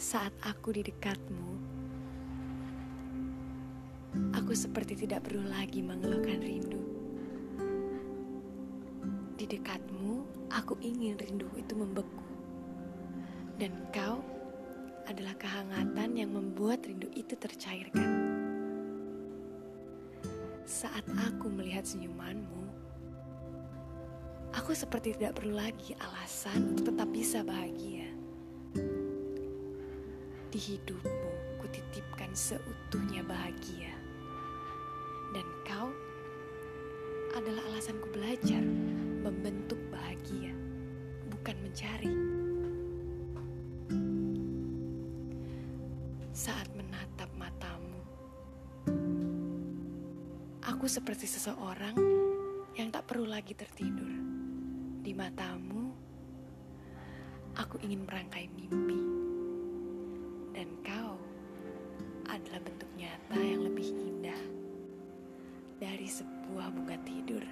Saat aku di dekatmu, aku seperti tidak perlu lagi mengeluhkan rindu. Di dekatmu, aku ingin rindu itu membeku. Dan kau adalah kehangatan yang membuat rindu itu tercairkan. Saat aku melihat senyumanmu, aku seperti tidak perlu lagi alasan untuk tetap bisa bahagia. Di hidupmu, kutitipkan seutuhnya bahagia. Dan kau adalah alasanku belajar membentuk bahagia, bukan mencari. Saat menatap matamu, Aku seperti seseorang yang tak perlu lagi tertidur. Di matamu, aku ingin merangkai mimpi. Dari sebuah bunga tidur.